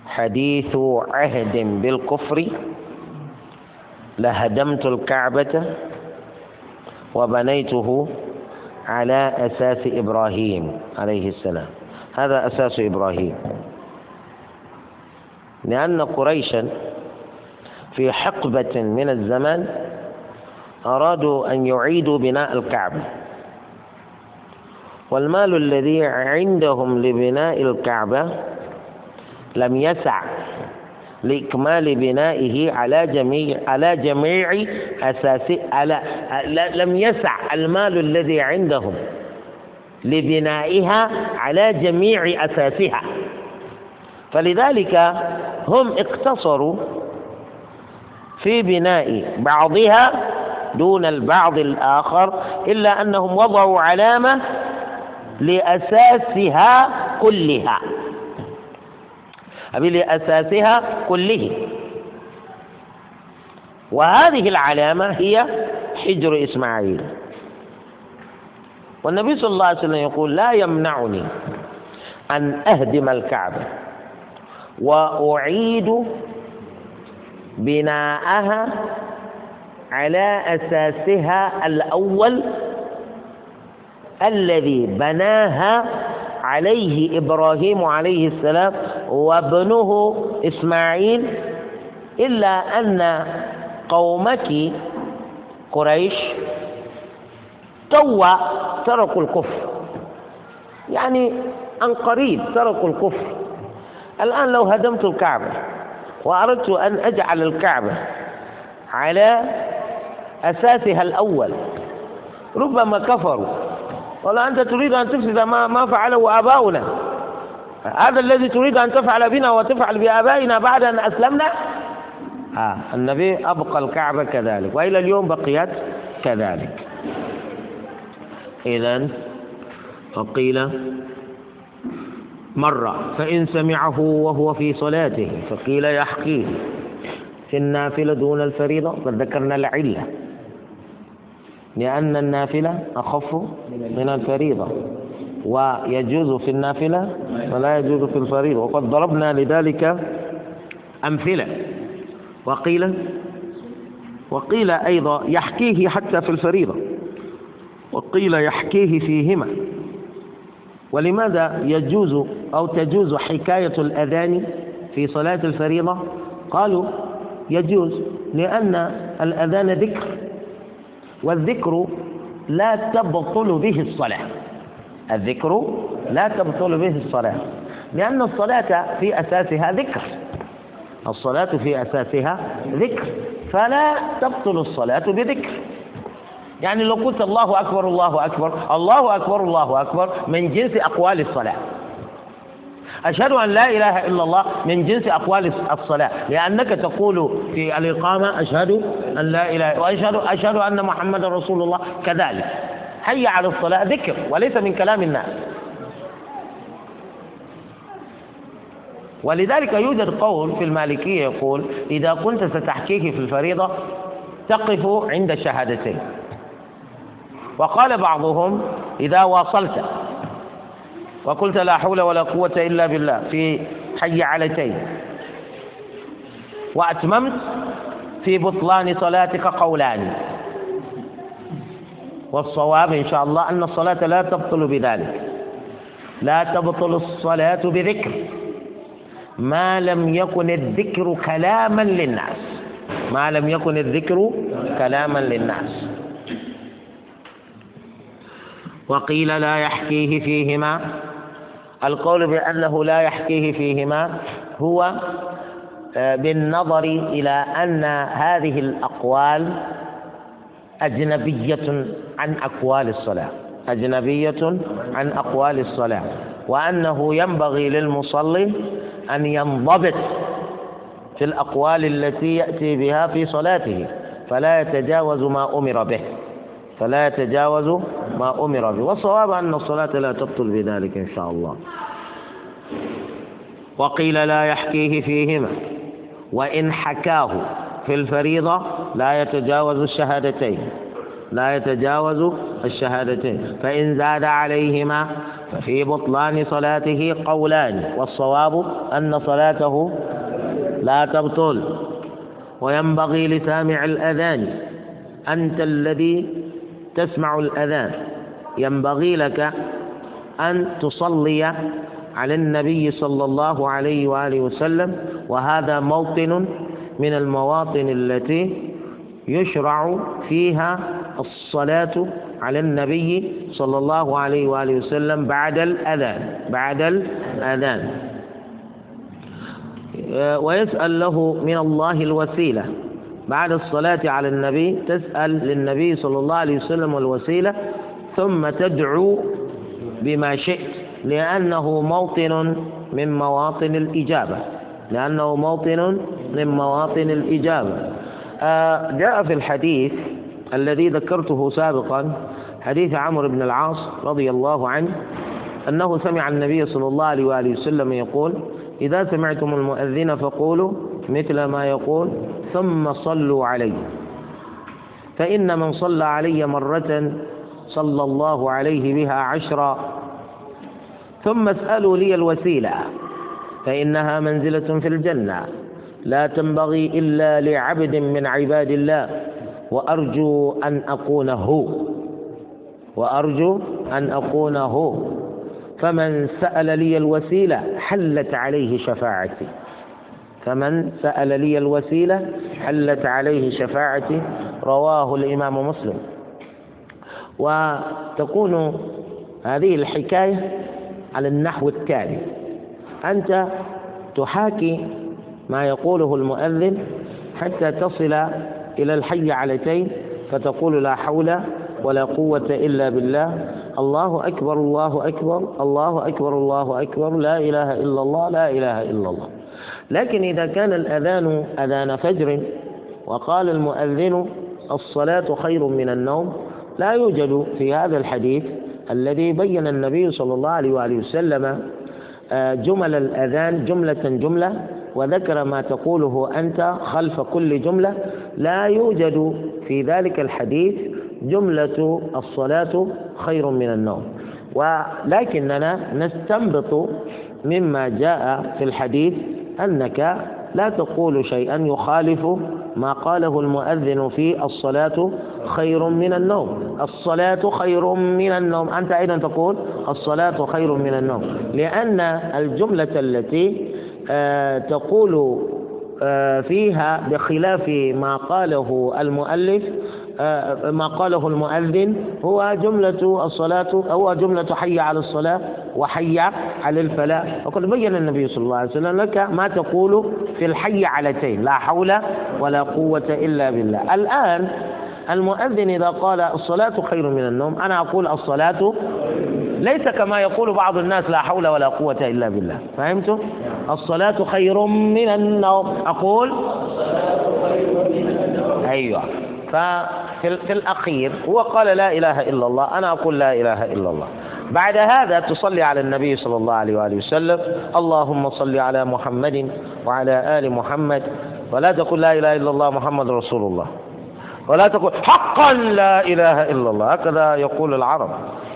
حديث عهد بالكفر لهدمت الكعبة وبنيته على أساس إبراهيم عليه السلام. هذا أساس إبراهيم. لأن قريشا في حقبة من الزمان أرادوا أن يعيدوا بناء الكعبة. والمال الذي عندهم لبناء الكعبة لم يسع لإكمال بنائه على جميع على جميع أساس على لم يسع المال الذي عندهم لبنائها على جميع أساسها. فلذلك هم اقتصروا في بناء بعضها دون البعض الآخر إلا أنهم وضعوا علامة لأساسها كلها. أبي لأساسها كله. وهذه العلامة هي حجر إسماعيل. والنبي صلى الله عليه وسلم يقول لا يمنعني أن أهدم الكعبة وأعيد بناءها على أساسها الأول الذي بناها عليه إبراهيم عليه السلام وابنه إسماعيل إلا أن قومك قريش توا تركوا الكفر. يعني عن قريب تركوا الكفر. الآن لو هدمت الكعبة وأردت أن أجعل الكعبة على أساسها الأول ربما كفروا. ولا أنت تريد أن تفسد ما ما فعله آباؤنا. هذا الذي تريد أن تفعل بنا وتفعل بآبائنا بعد أن أسلمنا؟ آه النبي أبقى الكعبة كذلك وإلى اليوم بقيت كذلك. إذا فقيل مرة فإن سمعه وهو في صلاته فقيل يحكيه. في النافلة دون الفريضة قد ذكرنا العلة. لأن النافلة أخف من الفريضة ويجوز في النافلة ولا يجوز في الفريضة. وقد ضربنا لذلك أمثلة. وقيل وقيل أيضا يحكيه حتى في الفريضة. وقيل يحكيه فيهما. ولماذا يجوز أو تجوز حكاية الأذان في صلاة الفريضة؟ قالوا يجوز لأن الأذان ذكر. والذكر لا تبطل به الصلاة. الذكر لا تبطل به الصلاة. لأن الصلاة في أساسها ذكر. الصلاة في أساسها ذكر. فلا تبطل الصلاة بذكر. يعني لو قلت الله أكبر الله أكبر الله أكبر الله أكبر من جنس أقوال الصلاة. أشهد أن لا إله إلا الله من جنس أقوال الصلاة. لأنك تقول في الإقامة أشهد أن لا إله وأشهد أشهد أن محمد رسول الله كذلك. حي على الصلاة ذكر وليس من كلام الناس. ولذلك يوجد قول في المالكية يقول إذا كنت ستحكيه في الفريضة تقف عند الشهادتين وقال بعضهم إذا واصلت وقلت لا حول ولا قوة إلا بالله في حي علتين. وأتممت في بطلان صلاتك قولان. والصواب إن شاء الله أن الصلاة لا تبطل بذلك. لا تبطل الصلاة بذكر. ما لم يكن الذكر كلاما للناس. ما لم يكن الذكر كلاما للناس. وقيل لا يحكيه فيهما. القول بأنه لا يحكيه فيهما هو آه، بالنظر إلى أن هذه الأقوال أجنبية عن أقوال الصلاة. أجنبية عن أقوال الصلاة. وأنه ينبغي للمصلي أن ينضبط في الأقوال التي يأتي بها في صلاته فلا يتجاوز ما أمر به. فلا يتجاوز ما أمر به. والصواب أن الصلاة لا تبطل بذلك إن شاء الله. وقيل لا يحكيه فيهما. وإن حكاه في الفريضة لا يتجاوز الشهادتين. لا يتجاوز الشهادتين. فإن زاد عليهما ففي بطلان صلاته قولان. والصواب أن صلاته لا تبطل. وينبغي لسامع الأذان. أنت الذي تسمع الأذان. ينبغي لك أن تصلي على النبي صلى الله عليه وآله وسلم وهذا موطن من المواطن التي يشرع فيها الصلاة على النبي صلى الله عليه وآله وسلم بعد الأذان بعد الأذان. ويسأل له من الله الوسيلة. بعد الصلاة على النبي تسأل للنبي صلى الله عليه وسلم الوسيلة ثم تدعو بما شئت لأنه موطن من مواطن الإجابة. لأنه موطن من مواطن الإجابة. آه، جاء في الحديث الذي ذكرته سابقا حديث عمرو بن العاص رضي الله عنه أنه سمع النبي صلى الله عليه وآله وسلم يقول إذا سمعتم المؤذن فقولوا مثل ما يقول ثم صلوا علي. فإن من صلى علي مرة صلى الله عليه بها عشرا. ثم اسألوا لي الوسيلة فإنها منزلة في الجنة. لا تنبغي إلا لعبد من عباد الله وأرجو أن أكون هو وأرجو أن أكون هو فمن سأل لي الوسيلة حلت عليه شفاعتي. فمن سأل لي الوسيلة حلت عليه شفاعتي رواه الإمام مسلم. وتكون هذه الحكاية على النحو التالي. أنت تحاكي ما يقوله المؤذن حتى تصل إلى الحي علتين فتقول لا حول ولا قوة إلا بالله. الله أكبر الله أكبر الله أكبر الله أكبر لا إله إلا الله لا إله إلا الله. لكن إذا كان الأذان أذان فجر وقال المؤذن الصلاة خير من النوم لا يوجد في هذا الحديث الذي بين النبي صلى الله عليه وآله وسلم آه، جمل الأذان جملة جملة وذكر ما تقوله أنت خلف كل جملة. لا يوجد في ذلك الحديث جملة الصلاة خير من النوم. ولكننا نستنبط مما جاء في الحديث أنك لا تقول شيئا يخالف ما قاله المؤذن في الصلاة خير من النوم. الصلاة خير من النوم. أنت أيضا تقول الصلاة خير من النوم. لأن الجملة التي آه، تقول آه، فيها بخلاف ما قاله المؤلف ما قاله المؤذن هو جملة الصلاة هو جملة حي على الصلاة وحي على الفلاح. وقد بين النبي صلى الله عليه وسلم لك ما تقول في الحي علتين لا حول ولا قوة إلا بالله. الآن المؤذن إذا قال الصلاة خير من النوم أنا أقول الصلاة ليس كما يقول بعض الناس لا حول ولا قوة إلا بالله. فهمتم؟ الصلاة خير من النوم. أقول أيوه. ففي في الأخير هو قال لا إله إلا الله أنا أقول لا إله إلا الله. بعد هذا تصلي على النبي صلى الله عليه وآله وسلم اللهم صل على محمد وعلى آل محمد ولا تقول لا إله إلا الله محمد رسول الله. ولا تقول حقا لا إله إلا الله. هكذا يقول العرب.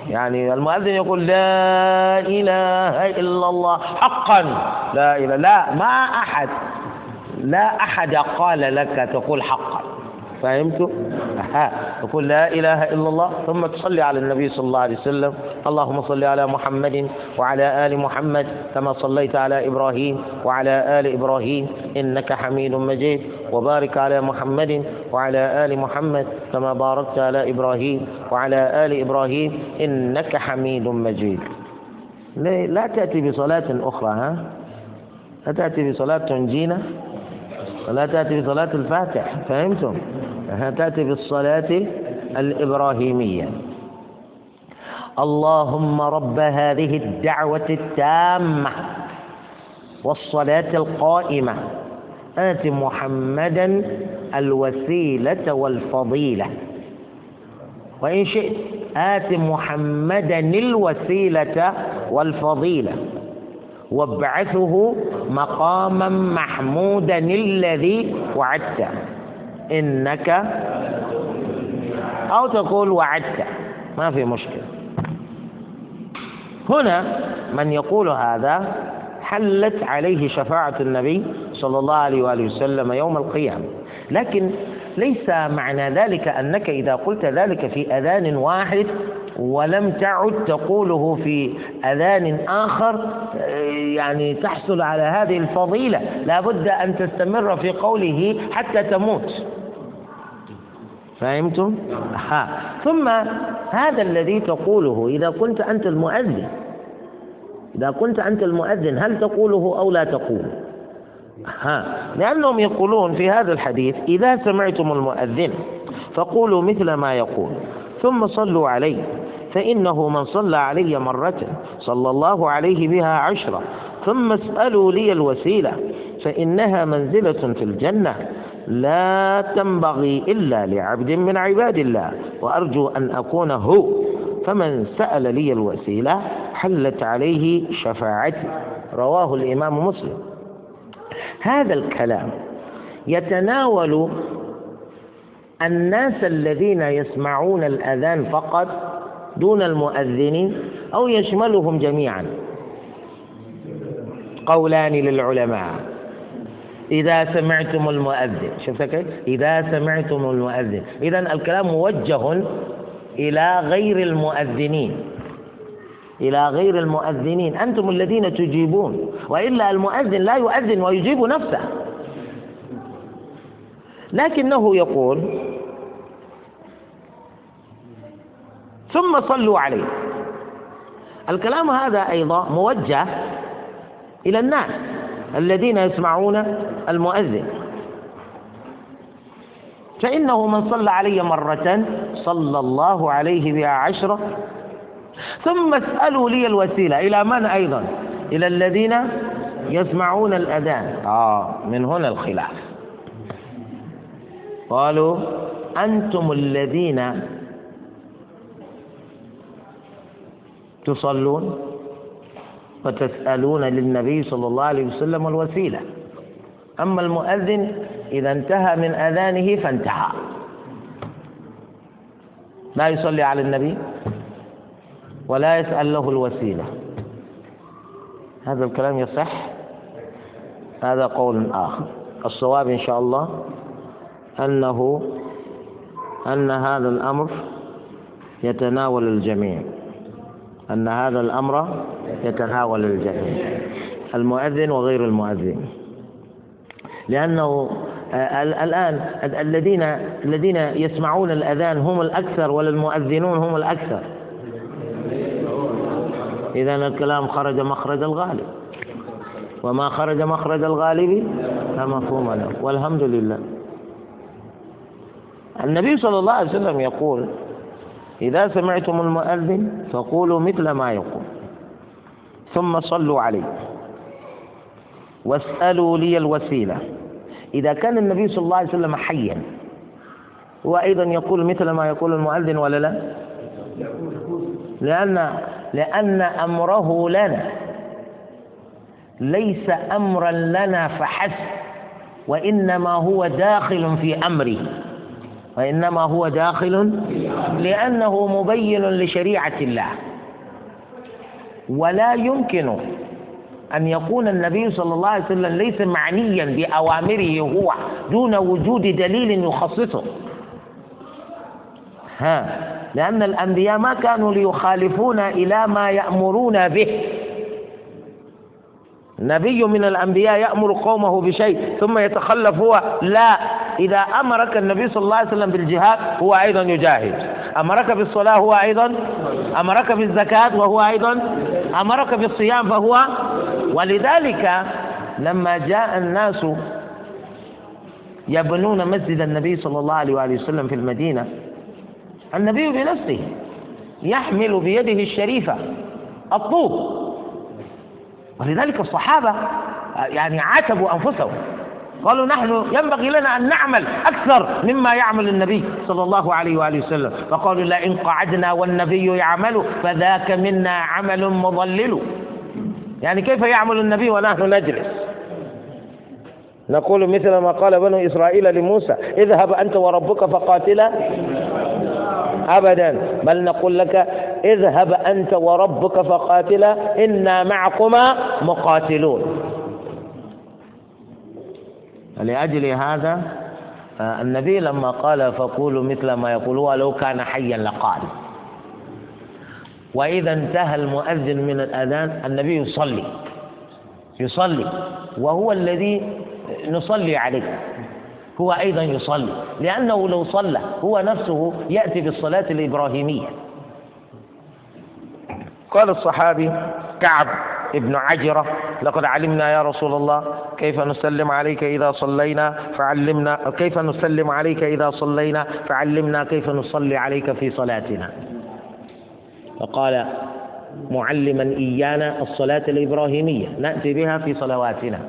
يعني المؤذن يقول لا إله إلا الله حقا لا إله. لا ما أحد لا أحد قال لك تقول حقا. فهمتوا؟ تقول لا إله إلا الله ثم تصلي على النبي صلى الله عليه وسلم. اللهم صل على محمد وعلى آل محمد كما صليت على إبراهيم وعلى آل إبراهيم إنك حميد مجيد. وبارك على محمد وعلى آل محمد كما باركت على إبراهيم وعلى آل إبراهيم إنك حميد مجيد. لا تأتي بصلاة أخرى ها؟ لا تأتي بصلاة تنجينا ولا تأتي بصلاة الفاتح فهمتم؟ تأتي بالصلاة الإبراهيمية. اللهم رب هذه الدعوة التامة والصلاة القائمة. آت محمدا الوسيلة والفضيلة. وإن شئت آت محمدا الوسيلة والفضيلة. وابعثه مقاما محمودا الذي وعدته. إنك أو تقول وعدت. ما في مشكلة. هنا من يقول هذا حلت عليه شفاعة النبي صلى الله عليه وآله وسلم يوم القيامة. لكن ليس معنى ذلك أنك إذا قلت ذلك في أذان واحد ولم تعد تقوله في أذان آخر يعني تحصل على هذه الفضيلة لا بد أن تستمر في قوله حتى تموت فهمتم؟ ها. ثم هذا الذي تقوله إذا كنت أنت المؤذن إذا كنت أنت المؤذن هل تقوله أو لا تقوله؟ ها لأنهم يقولون في هذا الحديث إذا سمعتم المؤذن فقولوا مثل ما يقول ثم صلوا عليه فإنه من صلى علي مرة صلى الله عليه بها عشرة ثم اسألوا لي الوسيلة فإنها منزلة في الجنة لا تنبغي إلا لعبد من عباد الله وأرجو أن أكون هو فمن سأل لي الوسيلة حلت عليه شفاعتي. رواه الإمام مسلم. هذا الكلام يتناول الناس الذين يسمعون الأذان فقط دون المؤذنين أو يشملهم جميعا. قولان للعلماء. إذا سمعتم المؤذن شفت كيف؟ إذا سمعتم المؤذن. إذا الكلام موجه إلى غير المؤذنين. إلى غير المؤذنين. أنتم الذين تجيبون. وإلا المؤذن لا يؤذن ويجيب نفسه. لكنه يقول ثم صلوا عليه. الكلام هذا أيضا موجه إلى الناس الذين يسمعون المؤذن. فإنه من صلى علي مرة صلى الله عليه بها عشرة. ثم اسألوا لي الوسيلة. إلى من أيضا؟ إلى الذين يسمعون الأذان. آه من هنا الخلاف. قالوا أنتم الذين تصلون وتسألون للنبي صلى الله عليه وسلم الوسيلة. أما المؤذن إذا انتهى من أذانه فانتهى. لا يصلي على النبي ولا يسأل له الوسيلة. هذا الكلام يصح؟ هذا قول آخر. الصواب إن شاء الله أنه أن هذا الأمر يتناول الجميع. أن هذا الأمر يتناول الجميع المؤذن وغير المؤذن. لأنه آه، الآن الذين الذين يسمعون الأذان هم الأكثر ولا المؤذنون هم الأكثر. إذا الكلام خرج مخرج الغالب. وما خرج مخرج الغالب لا مفهوم له. والحمد لله. النبي صلى الله عليه وسلم يقول إذا سمعتم المؤذن فقولوا مثل ما يقول. ثم صلوا عليه. واسألوا لي الوسيلة. إذا كان النبي صلى الله عليه وسلم حيا هو أيضا يقول مثل ما يقول المؤذن ولا لا؟ لأن لأن أمره لنا. ليس أمرا لنا فحسب وإنما هو داخل في أمره. وإنما هو داخل لأنه مبين لشريعة الله. ولا يمكن أن يكون النبي صلى الله عليه وسلم ليس معنيا بأوامره هو دون وجود دليل يخصصه. ها لأن الأنبياء ما كانوا ليخالفون إلى ما يأمرون به. نبي من الأنبياء يأمر قومه بشيء ثم يتخلف هو لا. إذا أمرك النبي صلى الله عليه وسلم بالجهاد هو أيضا يجاهد. أمرك بالصلاة هو أيضا أمرك بالزكاة وهو أيضا أمرك بالصيام فهو ولذلك لما جاء الناس يبنون مسجد النبي صلى الله عليه وآله وسلم في المدينة النبي بنفسه يحمل بيده الشريفة الطوب. ولذلك الصحابة يعني عاتبوا أنفسهم. قالوا نحن ينبغي لنا أن نعمل أكثر مما يعمل النبي صلى الله عليه وآله وسلم. فقالوا لئن قعدنا والنبي يعمل فذاك منا عمل مضلل. يعني كيف يعمل النبي ونحن نجلس؟ نقول مثل ما قال بنو إسرائيل لموسى اذهب أنت وربك فقاتلا. أبدا. بل نقول لك اذهب أنت وربك فقاتلا إنا معكما مقاتلون. لأجل هذا النبي لما قال فقولوا مثل ما يقول هو لو كان حيا لقال. وإذا انتهى المؤذن من الأذان النبي يصلي. يصلي. وهو الذي نصلي عليه. هو أيضا يصلي. لأنه لو صلى هو نفسه يأتي بالصلاة الإبراهيمية. قال الصحابي كعب. ابن عجرة. لقد علمنا يا رسول الله كيف نسلم عليك إذا صلينا فعلمنا كيف نسلم عليك إذا صلينا فعلمنا كيف نصلي عليك في صلاتنا. فقال معلما إيانا الصلاة الإبراهيمية نأتي بها في صلواتنا.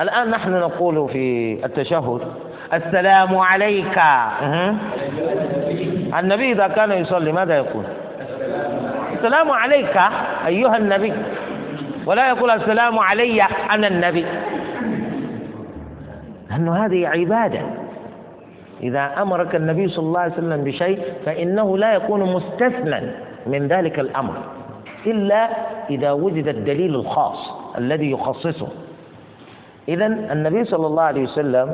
الآن نحن نقول في التشهد السلام عليك. النبي إذا كان يصلي ماذا يقول؟ السلام عليك. أيها النبي. ولا يقول السلام علي أنا النبي. لأنه هذه عبادة. إذا أمرك النبي صلى الله عليه وسلم بشيء فإنه لا يكون مستثنى من ذلك الأمر. إلا إذا وجد الدليل الخاص الذي يخصصه. إذا النبي صلى الله عليه وسلم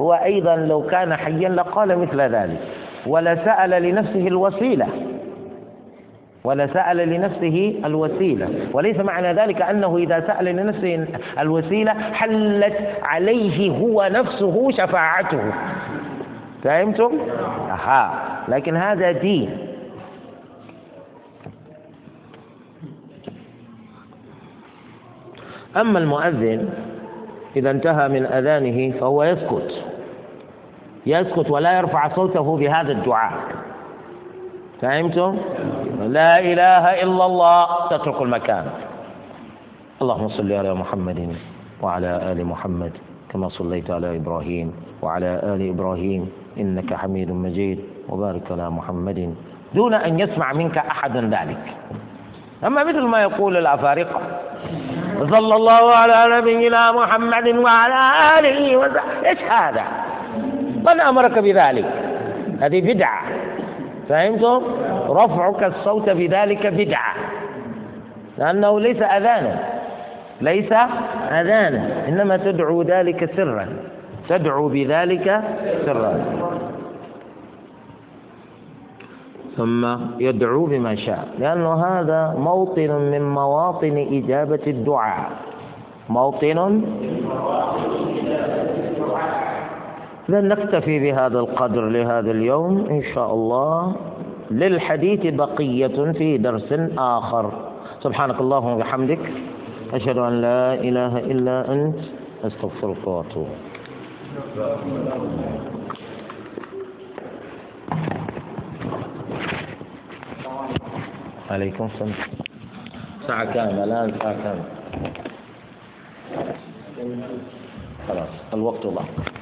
هو أيضا لو كان حيا لقال مثل ذلك. ولسأل لنفسه الوسيلة. ولسأل لنفسه الوسيلة. وليس معنى ذلك أنه إذا سأل لنفسه الوسيلة حلت عليه هو نفسه شفاعته. فهمتم؟ أها. لكن هذا دين. أما المؤذن إذا انتهى من أذانه فهو يسكت. يسكت ولا يرفع صوته بهذا الدعاء. فهمتم؟ لا إله إلا الله. تترك المكان. اللهم صل على محمد وعلى آل محمد كما صليت على إبراهيم وعلى آل إبراهيم. إنك حميد مجيد. وبارك على محمد. دون أن يسمع منك أحد ذلك. أما مثل ما يقول الأفارقة. صلى الله على نبينا محمد وعلى آله وصحبه. إيش هذا؟ من أمرك بذلك؟ هذه بدعة. فهمتم؟ رفعك الصوت بذلك بدعة. لأنه ليس أذانا. ليس أذانا. إنما تدعو ذلك سرا. تدعو بذلك سرا. ثم يدعو بما شاء. لأن هذا موطن من مواطن إجابة الدعاء. موطن إذا نكتفي بهذا القدر لهذا اليوم إن شاء الله. للحديث بقية في درس آخر. سبحانك اللهم وبحمدك أشهد أن لا إله إلا أنت أستغفرك وأتوب عليكم السلام. ساعة كاملة الآن ساعة كاملة. خلاص الوقت ضاق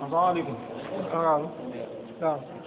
السلام عليكم نعم نعم